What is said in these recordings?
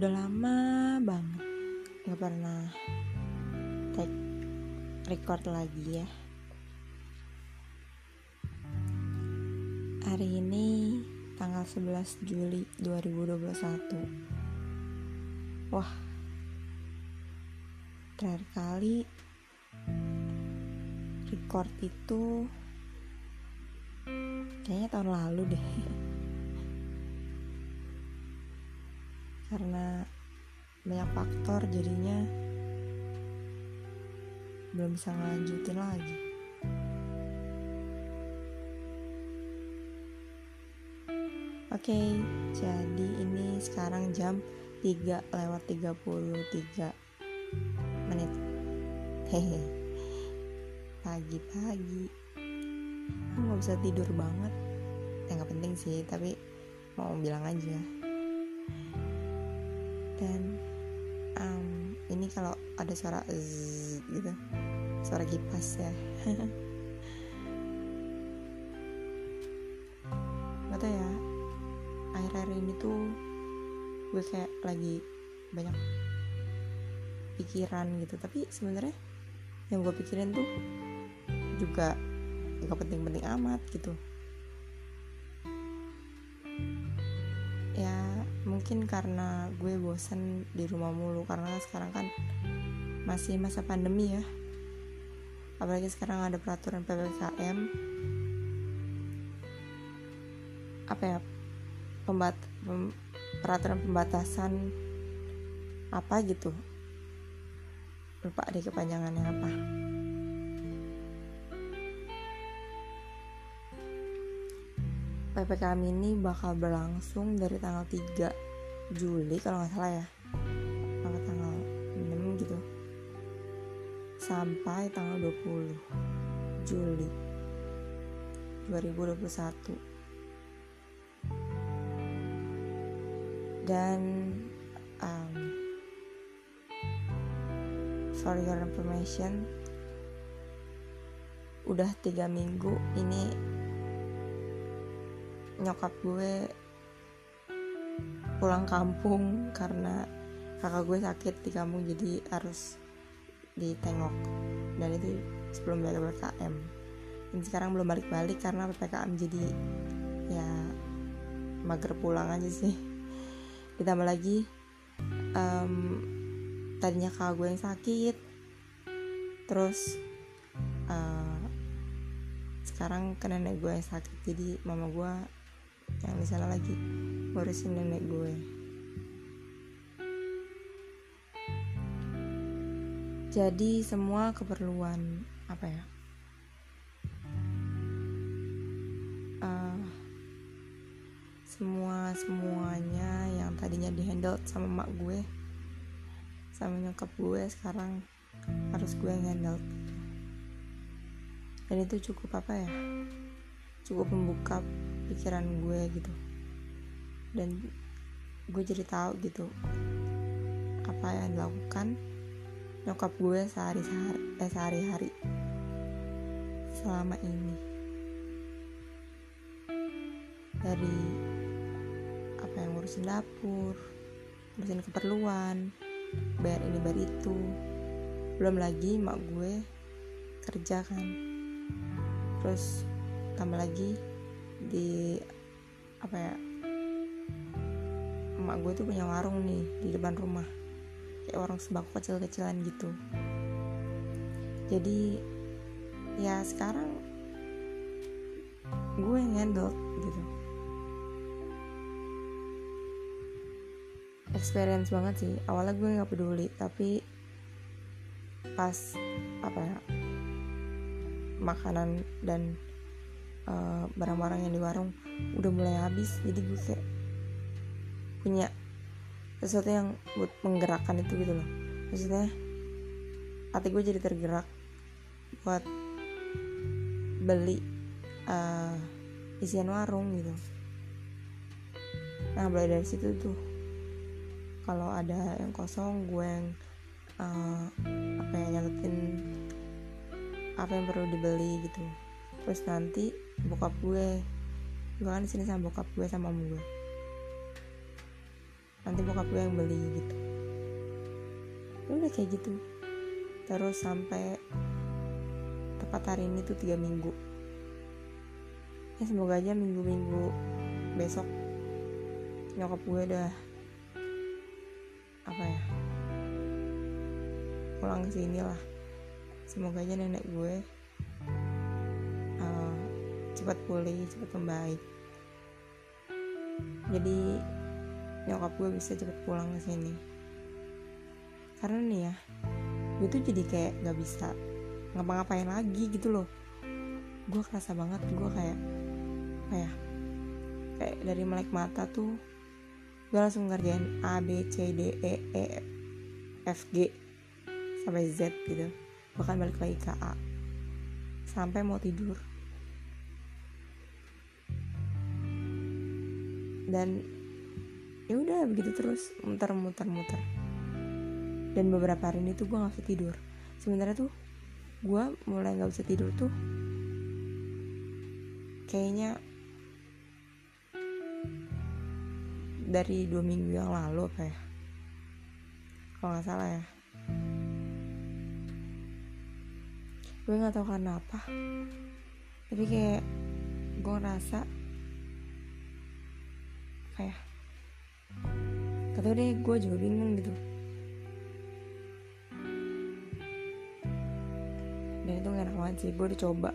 udah lama banget. Nggak pernah take record lagi ya. Hari ini tanggal 11 Juli 2021 wah terakhir kali record itu kayaknya tahun lalu deh karena banyak faktor jadinya belum bisa ngelanjutin lagi. Oke, jadi ini sekarang jam 3 lewat 33 menit. Hehe. Pagi-pagi. Aku gak bisa tidur banget. Ya gak penting sih, tapi mau bilang aja dan um, ini kalau ada suara zzz, gitu suara kipas ya. Nggak ya akhir-akhir ini tuh gue kayak lagi banyak pikiran gitu. Tapi sebenarnya yang gue pikirin tuh juga gak penting-penting amat gitu mungkin karena gue bosan di rumah mulu karena sekarang kan masih masa pandemi ya. Apalagi sekarang ada peraturan ppkm apa ya pembat pem, peraturan pembatasan apa gitu. Lupa deh kepanjangannya apa. PPKM ini bakal berlangsung dari tanggal 3 Juli kalau nggak salah ya. Apa tanggal 6 gitu. Sampai tanggal 20 Juli 2021 dan um, for your information udah tiga minggu ini nyokap gue pulang kampung karena kakak gue sakit di kampung jadi harus ditengok. Dan itu sebelum PPKM dan sekarang belum balik-balik karena PPKM jadi ya mager pulang aja sih. Ditambah lagi um, tadinya kakak gue yang sakit. Terus uh, sekarang ke nenek gue yang sakit jadi mama gue yang di sana lagi ngurusin nenek gue. Jadi semua keperluan apa ya? Uh, semua semuanya yang tadinya dihandle sama mak gue sama nyokap gue sekarang harus gue yang handle. Dan itu cukup apa ya? Cukup membuka pikiran gue gitu dan gue jadi tahu gitu apa yang dilakukan nyokap gue sehari-hari eh sehari-hari selama ini. Dari apa yang ngurusin dapur ngurusin keperluan bayar ini bayar itu. Belum lagi mak gue kerja kan. Terus tambah lagi di apa ya emak gue tuh punya warung nih di depan rumah. Kayak warung sembako kecil-kecilan gitu. Jadi ya sekarang gue yang handle gitu. Experience banget sih. Awalnya gue nggak peduli tapi pas apa ya makanan dan eh, barang-barang uh, yang di warung udah mulai habis jadi gue kayak punya sesuatu yang buat menggerakkan itu gitu loh. Maksudnya hati gue jadi tergerak buat beli uh, isian warung gitu. Nah mulai dari situ tuh kalau ada yang kosong gue yang uh, apa yang nyatetin apa yang perlu dibeli gitu. Terus nanti bokap gue gue kan di sini sama bokap gue sama om gue nanti bokap gue yang beli gitu. Ya udah kayak gitu. Terus sampai tepat hari ini tuh tiga minggu. Ya semoga aja minggu-minggu besok nyokap gue udah apa ya pulang ke sini lah. Semoga aja nenek gue uh, cepat pulih cepat membaik. Jadi nyokap gue bisa cepet pulang ke sini. Karena nih ya gue tuh jadi kayak gak bisa ngapa-ngapain lagi gitu loh. Gue kerasa banget gue kayak apa ya kayak dari melek mata tuh gue langsung ngerjain A B C D E E F G sampai Z gitu. Bahkan balik lagi ke A. Sampai mau tidur. Dan ya udah begitu terus. Muter muter muter. Dan beberapa hari ini tuh gue nggak bisa tidur. Sebenarnya tuh gue mulai nggak bisa tidur tuh kayaknya dari dua minggu yang lalu apa ya? Kalau nggak salah ya. Gue nggak tahu karena apa. Tapi kayak gue ngerasa kayak gak tau deh gue juga bingung gitu. Dan itu gak enak banget sih gue udah coba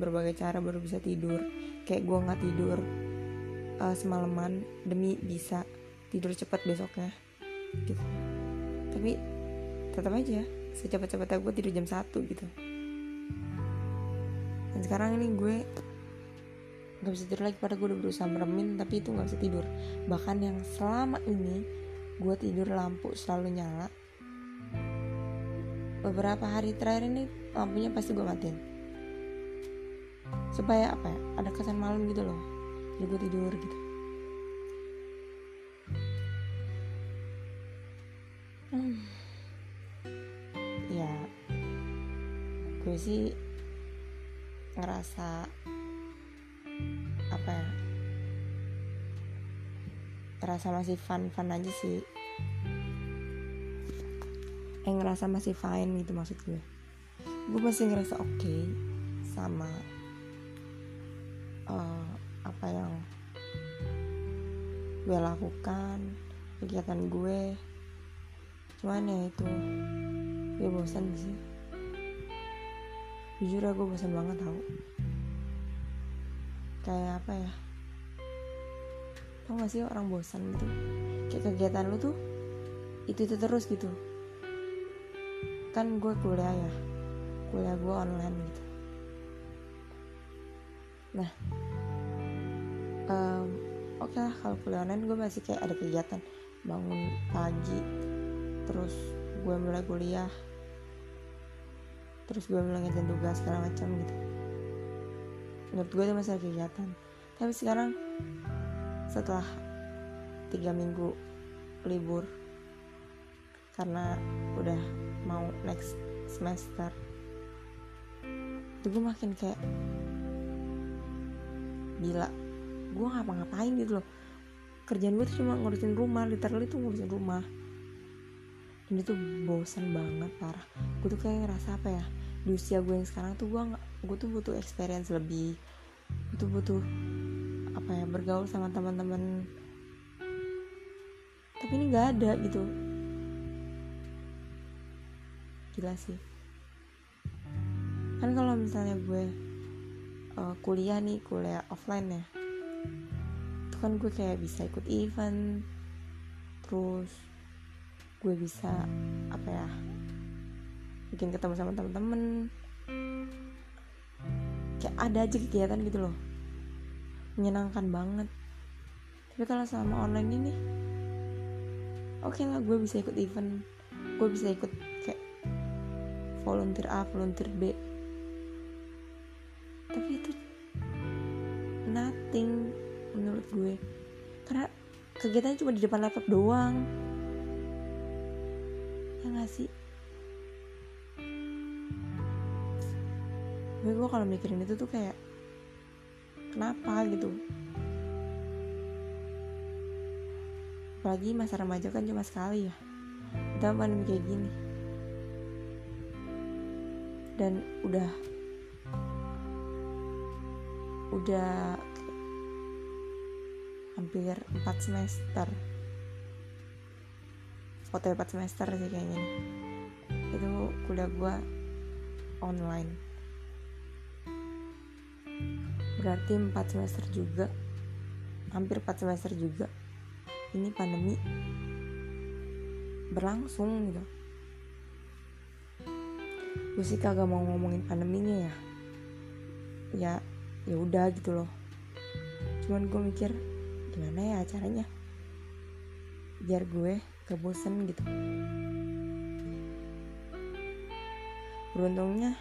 berbagai cara baru bisa tidur. Kayak gue nggak tidur uh, semalaman demi bisa tidur cepat besoknya gitu. Tapi tetap aja secepat-cepatnya gue tidur jam satu gitu. Dan sekarang ini gue nggak bisa tidur lagi pada gue udah berusaha meremin tapi itu nggak bisa tidur. Bahkan yang selama ini gue tidur lampu selalu nyala. Beberapa hari terakhir ini lampunya pasti gue matiin. Supaya apa ya? Ada kesan malam gitu loh. Jadi gue tidur gitu. Hmm. ya gue sih ngerasa apa ya ngerasa masih fun fun aja sih. Eh ngerasa masih fine gitu maksud gue. Gue masih ngerasa oke okay sama uh, apa yang gue lakukan kegiatan gue. Cuman ya itu gue bosan sih. Jujur ya gue bosan banget tau. Kayak apa ya tau gak sih orang bosan gitu? Kayak kegiatan lu tuh itu itu terus gitu. Kan gue kuliah ya kuliah gue online gitu. Nah um, oke okay lah kalau kuliah online gue masih kayak ada kegiatan. Bangun pagi terus gue mulai kuliah. Terus gue mulai ngerjain tugas segala macam gitu. Menurut gue itu masih ada kegiatan. Tapi sekarang setelah tiga minggu libur. Karena udah mau next semester. Itu gue makin kayak gila. Gue ngapa-ngapain gitu loh. Kerjaan gue tuh cuma ngurusin rumah literally tuh ngurusin rumah. Dan itu bosan banget parah. Gue tuh kayak ngerasa apa ya di usia gue yang sekarang tuh gue gue tuh butuh experience lebih. Gue tuh butuh apa ya bergaul sama teman-teman. Tapi ini nggak ada gitu. Gila sih. Kan kalau misalnya gue uh, kuliah nih kuliah offline ya itu kan gue kayak bisa ikut event terus gue bisa apa ya bikin ketemu sama temen-temen. Kayak ada aja kegiatan gitu loh menyenangkan banget. Tapi kalau sama online ini oke okay lah gue bisa ikut event. Gue bisa ikut kayak volunteer A volunteer B. Tapi itu nothing menurut gue. Karena kegiatannya cuma di depan laptop doang. Ya gak sih? Gue gue kalau mikirin itu tuh kayak kenapa gitu? Apalagi masa remaja kan cuma sekali ya. Kita pandemi kayak gini. Dan udah udah hampir 4 semester. Foto 4 semester sih kayaknya. Itu kuliah gue online berarti 4 semester juga. Hampir 4 semester juga. Ini pandemi berlangsung gitu. Gue sih kagak mau ngomongin pandeminya ya. Ya ya udah gitu loh. Cuman gue mikir gimana ya caranya? Biar gue gak bosen gitu. Beruntungnya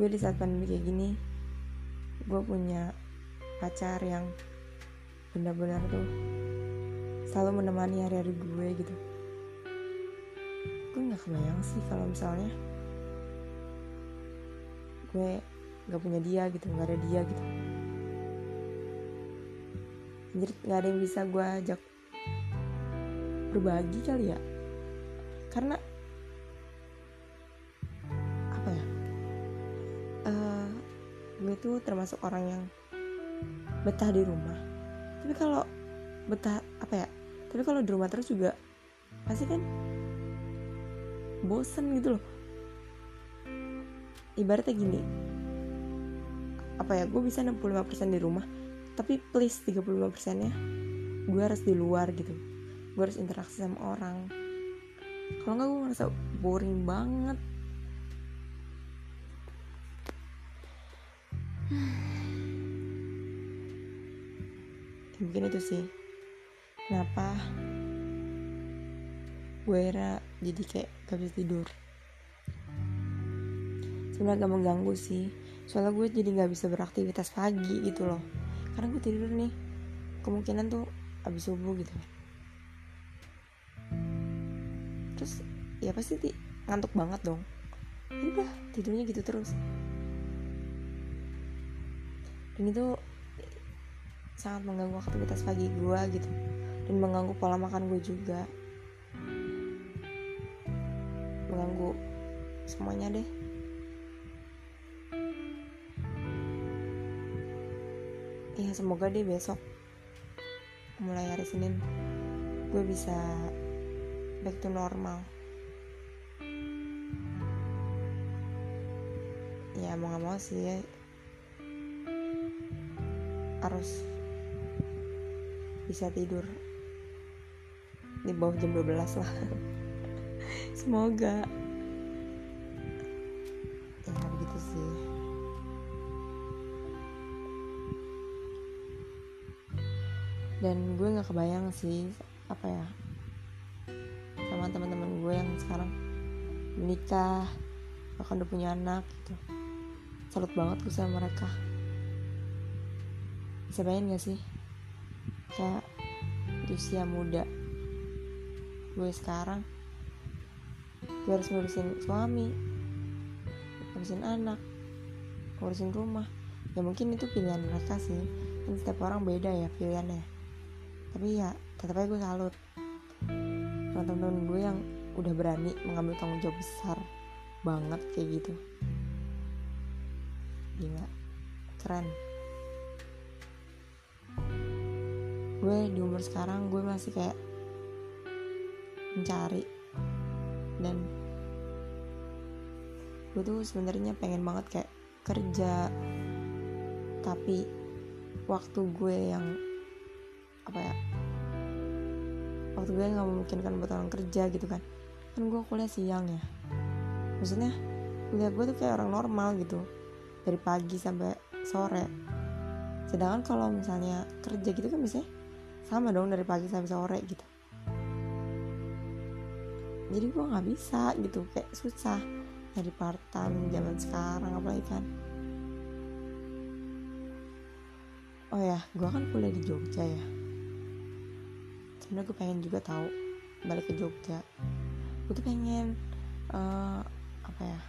gue di saat pandemi kayak gini gue punya pacar yang benar-benar tuh selalu menemani hari-hari gue gitu. Gue nggak kebayang sih kalau misalnya gue nggak punya dia gitu nggak ada dia gitu. Jadi nggak ada yang bisa gue ajak berbagi kali ya. Karena tuh termasuk orang yang betah di rumah. Tapi kalau betah apa ya tapi kalau di rumah terus juga pasti kan bosen gitu loh. Ibaratnya gini apa ya gue bisa 65% di rumah tapi please 35% nya gue harus di luar gitu. Gue harus interaksi sama orang. Kalau nggak gue ngerasa boring banget mungkin itu sih. Kenapa gue era jadi kayak gak bisa tidur? Sebenarnya gak mengganggu sih. Soalnya gue jadi nggak bisa beraktivitas pagi gitu loh. Karena gue tidur nih kemungkinan tuh abis subuh gitu. Terus ya pasti ti ngantuk banget dong. Ya udah tidurnya gitu terus dan itu sangat mengganggu aktivitas pagi gue gitu. Dan mengganggu pola makan gue juga. Mengganggu semuanya deh. Ya semoga deh besok mulai hari Senin gue bisa back to normal. Ya mau gak mau sih ya, harus bisa tidur di bawah jam 12 lah. Semoga. Ya begitu sih. Dan gue nggak kebayang sih apa ya sama teman-teman gue yang sekarang menikah bahkan udah punya anak gitu. Salut banget gue sama mereka bisa bayangin gak sih? Kayak di usia muda. Gue sekarang. Gue harus ngurusin suami. Ngurusin anak. Ngurusin rumah. Ya mungkin itu pilihan mereka sih. Kan setiap orang beda ya pilihannya. Tapi ya tetap aja gue salut. Sama temen-temen gue yang udah berani mengambil tanggung jawab besar banget kayak gitu. Gila. Keren gue di umur sekarang gue masih kayak mencari. Dan gue tuh sebenarnya pengen banget kayak kerja. Tapi waktu gue yang apa ya waktu gue nggak memungkinkan buat orang kerja gitu kan. Kan gue kuliah siang ya. Maksudnya kuliah gue tuh kayak orang normal gitu. Dari pagi sampai sore. Sedangkan kalau misalnya kerja gitu kan biasanya sama dong dari pagi sampai sore gitu. Jadi gue nggak bisa gitu. Kayak susah dari part time zaman sekarang apalagi kan. Oh ya gue kan kuliah di Jogja ya. Sebenarnya gue pengen juga tahu balik ke Jogja. Gue tuh pengen uh, apa ya?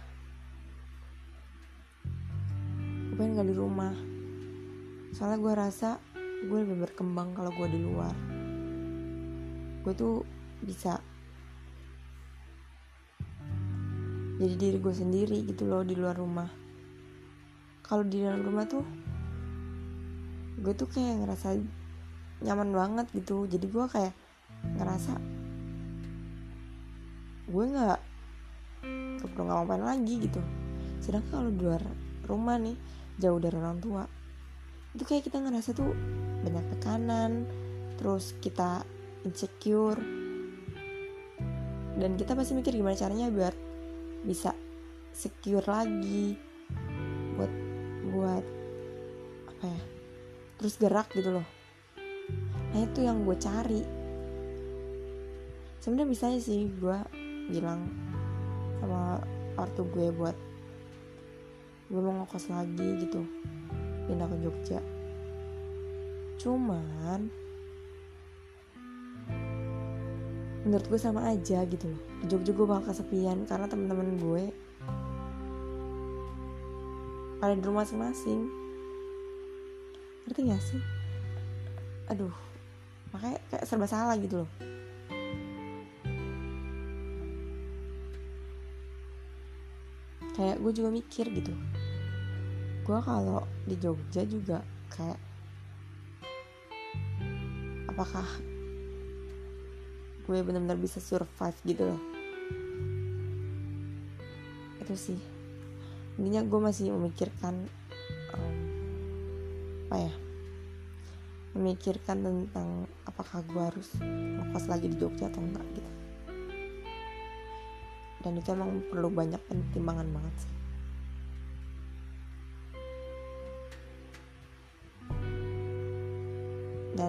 Gue pengen gak di rumah. Soalnya gue rasa gue lebih berkembang kalau gue di luar. Gue tuh bisa jadi diri gue sendiri gitu loh di luar rumah. Kalau di dalam rumah tuh gue tuh kayak ngerasa nyaman banget gitu. Jadi gue kayak ngerasa gue nggak perlu ngapain lagi gitu. Sedangkan kalau di luar rumah nih jauh dari orang tua itu kayak kita ngerasa tuh banyak tekanan terus kita insecure. Dan kita pasti mikir gimana caranya biar bisa secure lagi buat buat apa ya terus gerak gitu loh. Nah itu yang gue cari. Sebenarnya bisa sih gue bilang sama ortu gue buat gue mau ngokos lagi gitu pindah ke Jogja. Cuman menurut gue sama aja gitu loh. Di Jogja gue bakal kesepian karena teman-teman gue ada di rumah masing-masing. Ngerti gak sih? Aduh makanya kayak serba salah gitu loh. Kayak gue juga mikir gitu gue kalau di Jogja juga kayak apakah gue benar-benar bisa survive gitu loh? Itu sih. Intinya gue masih memikirkan um, apa ya? Memikirkan tentang apakah gue harus ngekos lagi di Jogja atau enggak gitu. Dan itu emang perlu banyak pertimbangan banget sih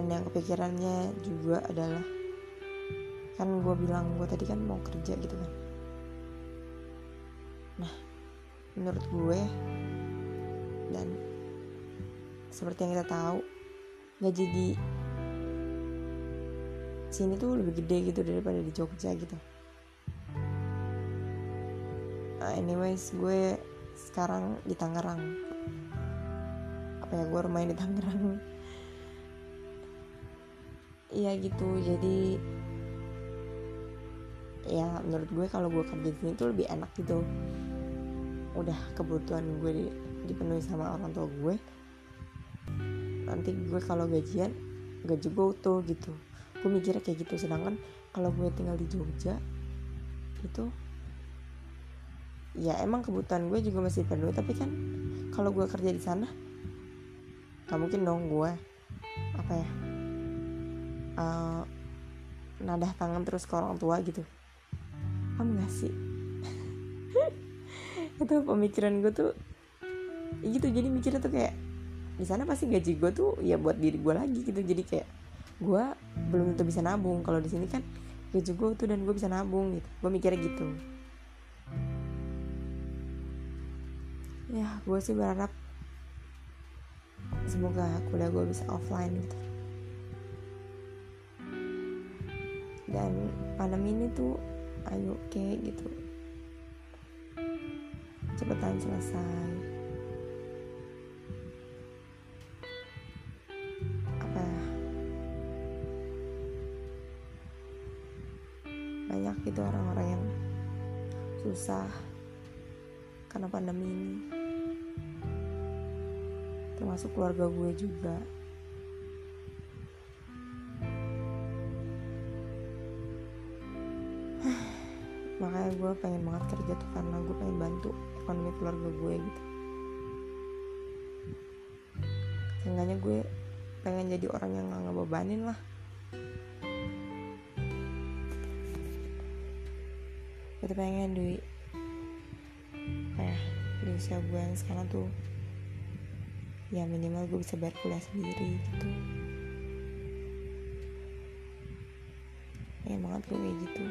dan yang kepikirannya juga adalah kan gue bilang gue tadi kan mau kerja gitu kan. Nah menurut gue dan seperti yang kita tahu gaji di sini tuh lebih gede gitu daripada di Jogja gitu. Nah, anyways gue sekarang di Tangerang. Apa ya gue main di Tangerang iya gitu jadi ya menurut gue kalau gue kerja di sini tuh lebih enak gitu. Udah kebutuhan gue dipenuhi sama orang tua gue nanti gue kalau gajian gaji gue utuh gitu. Gue mikirnya kayak gitu sedangkan kalau gue tinggal di Jogja itu ya emang kebutuhan gue juga masih penuh tapi kan kalau gue kerja di sana gak mungkin dong gue apa ya uh, nadah tangan terus ke orang tua gitu. Paham gak sih itu pemikiran gue tuh gitu. Jadi mikirnya tuh kayak di sana pasti gaji gue tuh ya buat diri gue lagi gitu. Jadi kayak gue belum tentu bisa nabung. Kalau di sini kan gaji gue tuh dan gue bisa nabung gitu. Gue mikirnya gitu. Ya gue sih berharap semoga kuliah gue bisa offline gitu dan pandemi ini tuh ayo okay, gitu. Cepetan selesai. Apa ya? Banyak gitu orang-orang yang susah karena pandemi ini. Termasuk keluarga gue juga gue pengen banget kerja tuh karena gue pengen bantu ekonomi keluarga gue gitu. Seenggaknya gue pengen jadi orang yang gak ngebebanin lah. Gue tuh pengen di eh di usia gue yang sekarang tuh ya minimal gue bisa bayar kuliah sendiri gitu. Pengen banget gue kayak gitu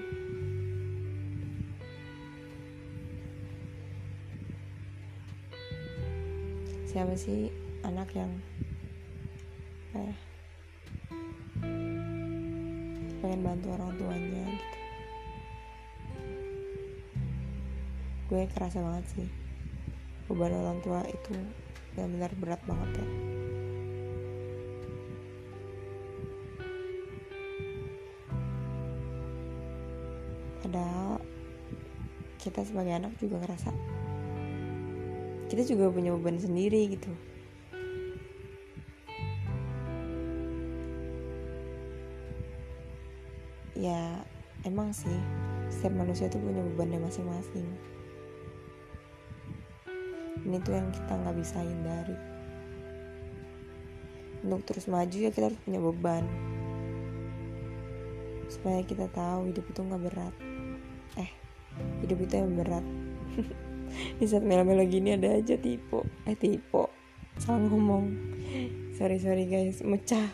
siapa hmm. sih? Anak yang eh, pengen bantu orang tuanya gitu. Gue kerasa banget sih. Beban orang tua itu benar-benar berat banget ya. Padahal kita sebagai anak juga ngerasa kita juga punya beban sendiri gitu. Ya emang sih setiap manusia itu punya bebannya masing-masing. Ini tuh yang kita nggak bisa hindari. Untuk terus maju ya kita harus punya beban. Supaya kita tahu hidup itu nggak berat. Eh hidup itu yang berat di saat melo-melo gini ada aja tipe eh tipe salah ngomong. Sorry sorry guys. Mecah.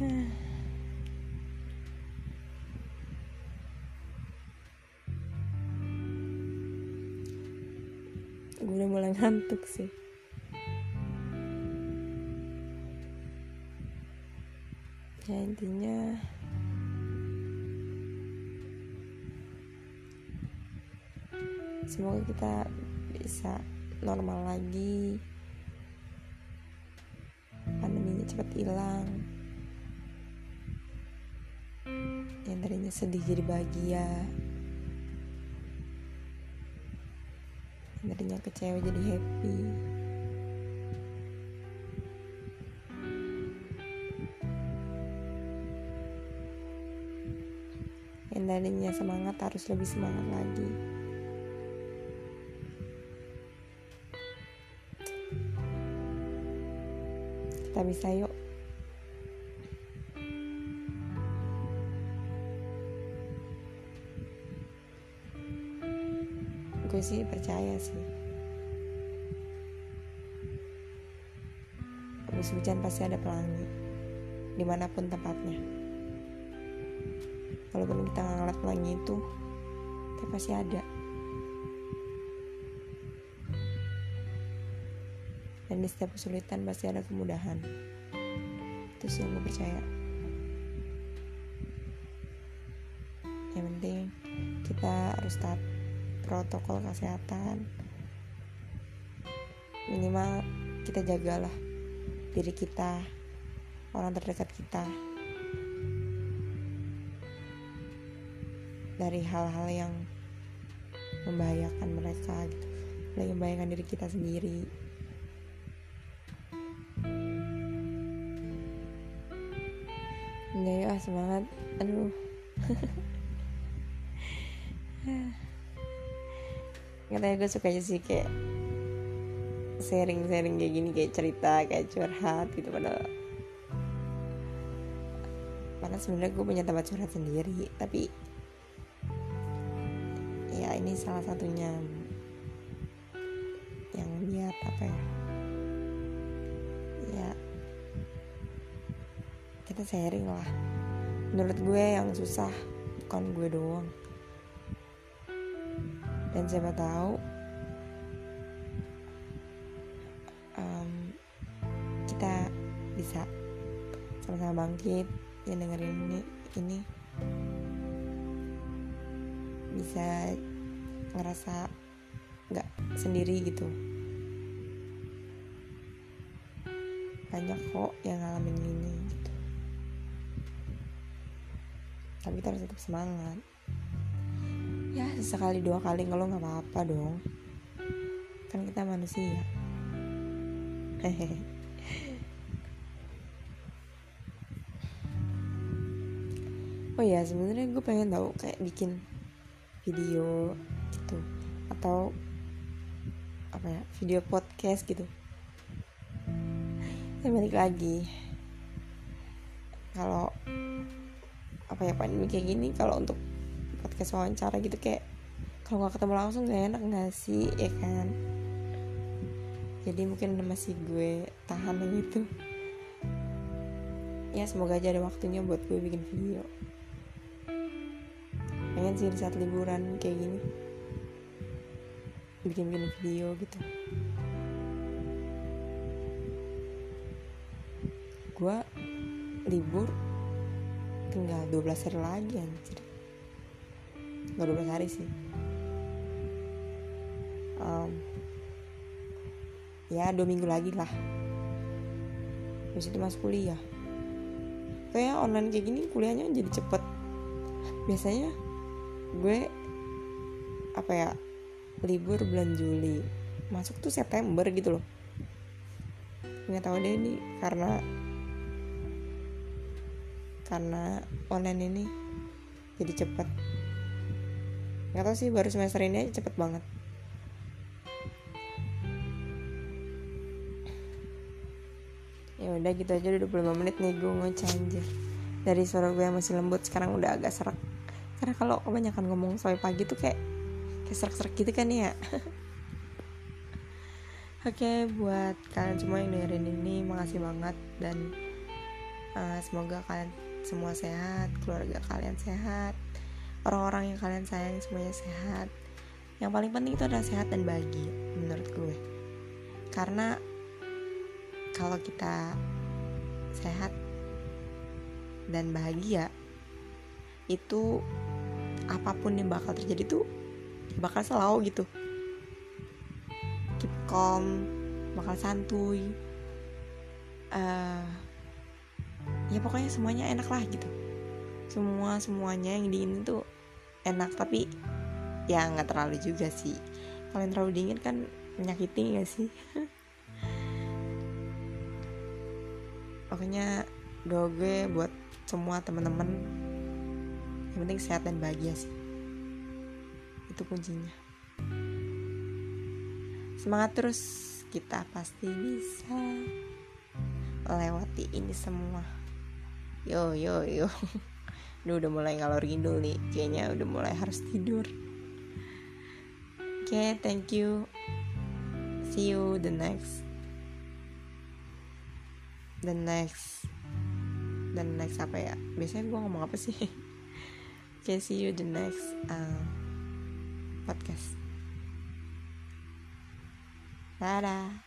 Gue udah mulai ngantuk sih. Ya intinya semoga kita bisa normal lagi. Pandeminya cepat hilang. Yang tadinya sedih jadi bahagia. Yang tadinya kecewa jadi happy. Yang tadinya semangat harus lebih semangat lagi kita bisa yuk. Gue sih percaya sih. Habis hujan pasti ada pelangi di mana pun tempatnya. Walaupun kita nggak ngeliat pelangi itu tapi pasti ada dan di setiap kesulitan pasti ada kemudahan. Itu sih yang gue percaya. Yang penting kita harus taat protokol kesehatan. Minimal kita jagalah diri kita orang terdekat kita. Dari hal-hal yang membahayakan mereka gitu. Membahayakan diri kita sendiri semangat aduh. Katanya gue suka sih kayak sharing-sharing kayak gini kayak cerita kayak curhat gitu padahal padahal sebenarnya gue punya tempat curhat sendiri tapi ya ini salah satunya yang lihat apa ya. Ya kita sharing lah menurut gue yang susah bukan gue doang. Dan siapa tahu um, kita bisa sama-sama bangkit yang dengerin ini ini. Bisa ngerasa nggak sendiri gitu. Banyak kok yang ngalamin ini tapi kita harus tetap semangat. Ya sekali dua kali ngeluh nggak apa-apa dong. Kan kita manusia. Oh ya sebenarnya gue pengen tahu kayak bikin video gitu. Atau apa ya video podcast gitu. Ya balik lagi. Kalau apa ya pandemi kayak gini kalau untuk podcast wawancara gitu kayak kalau nggak ketemu langsung gak enak nggak sih ya kan? Jadi mungkin masih gue tahan yang itu. Ya semoga aja ada waktunya buat gue bikin video. Pengen sih di saat liburan kayak gini. Bikin bikin video gitu. Gue libur tinggal 12 hari lagi anjir. Nggak 12 hari sih. Um, ya dua minggu lagi lah. Habis itu masuk kuliah. Kayak online kayak gini kuliahnya jadi cepet. Biasanya gue apa ya libur bulan Juli. Masuk tuh September gitu loh. Nggak tahu deh ini karena karena online ini jadi cepet. Nggak tahu sih baru semester ini aja cepet banget. Ya udah gitu aja udah 25 menit nih gue ngoceh aja dari suara gue yang masih lembut sekarang udah agak serak. Karena kalau kebanyakan ngomong sampai pagi tuh kayak kayak serak-serak gitu kan ya. Oke buat kalian semua yang dengerin ini makasih banget. Dan uh, semoga kalian semua sehat, keluarga kalian sehat, orang-orang yang kalian sayang semuanya sehat. Yang paling penting itu adalah sehat dan bahagia menurut gue. Karena kalau kita sehat dan bahagia itu apa pun yang bakal terjadi tuh bakal selalu gitu keep calm bakal santuy uh, ya pokoknya semuanya enak lah gitu. Semua semuanya yang dingin itu enak tapi ya nggak terlalu juga sih. Kalau yang terlalu dingin kan menyakiti gak sih? Pokoknya doa gue buat semua temen-temen yang penting sehat dan bahagia sih. Itu kuncinya. Semangat terus kita pasti bisa melewati ini semua yo yo yo. Duh, udah mulai ngalor ngidul nih. Kayaknya udah mulai harus tidur. Oke okay, thank you. See you the next. The next. The next apa ya? Biasanya gue ngomong apa sih? Oke okay, see you the next uh, podcast. Dadah.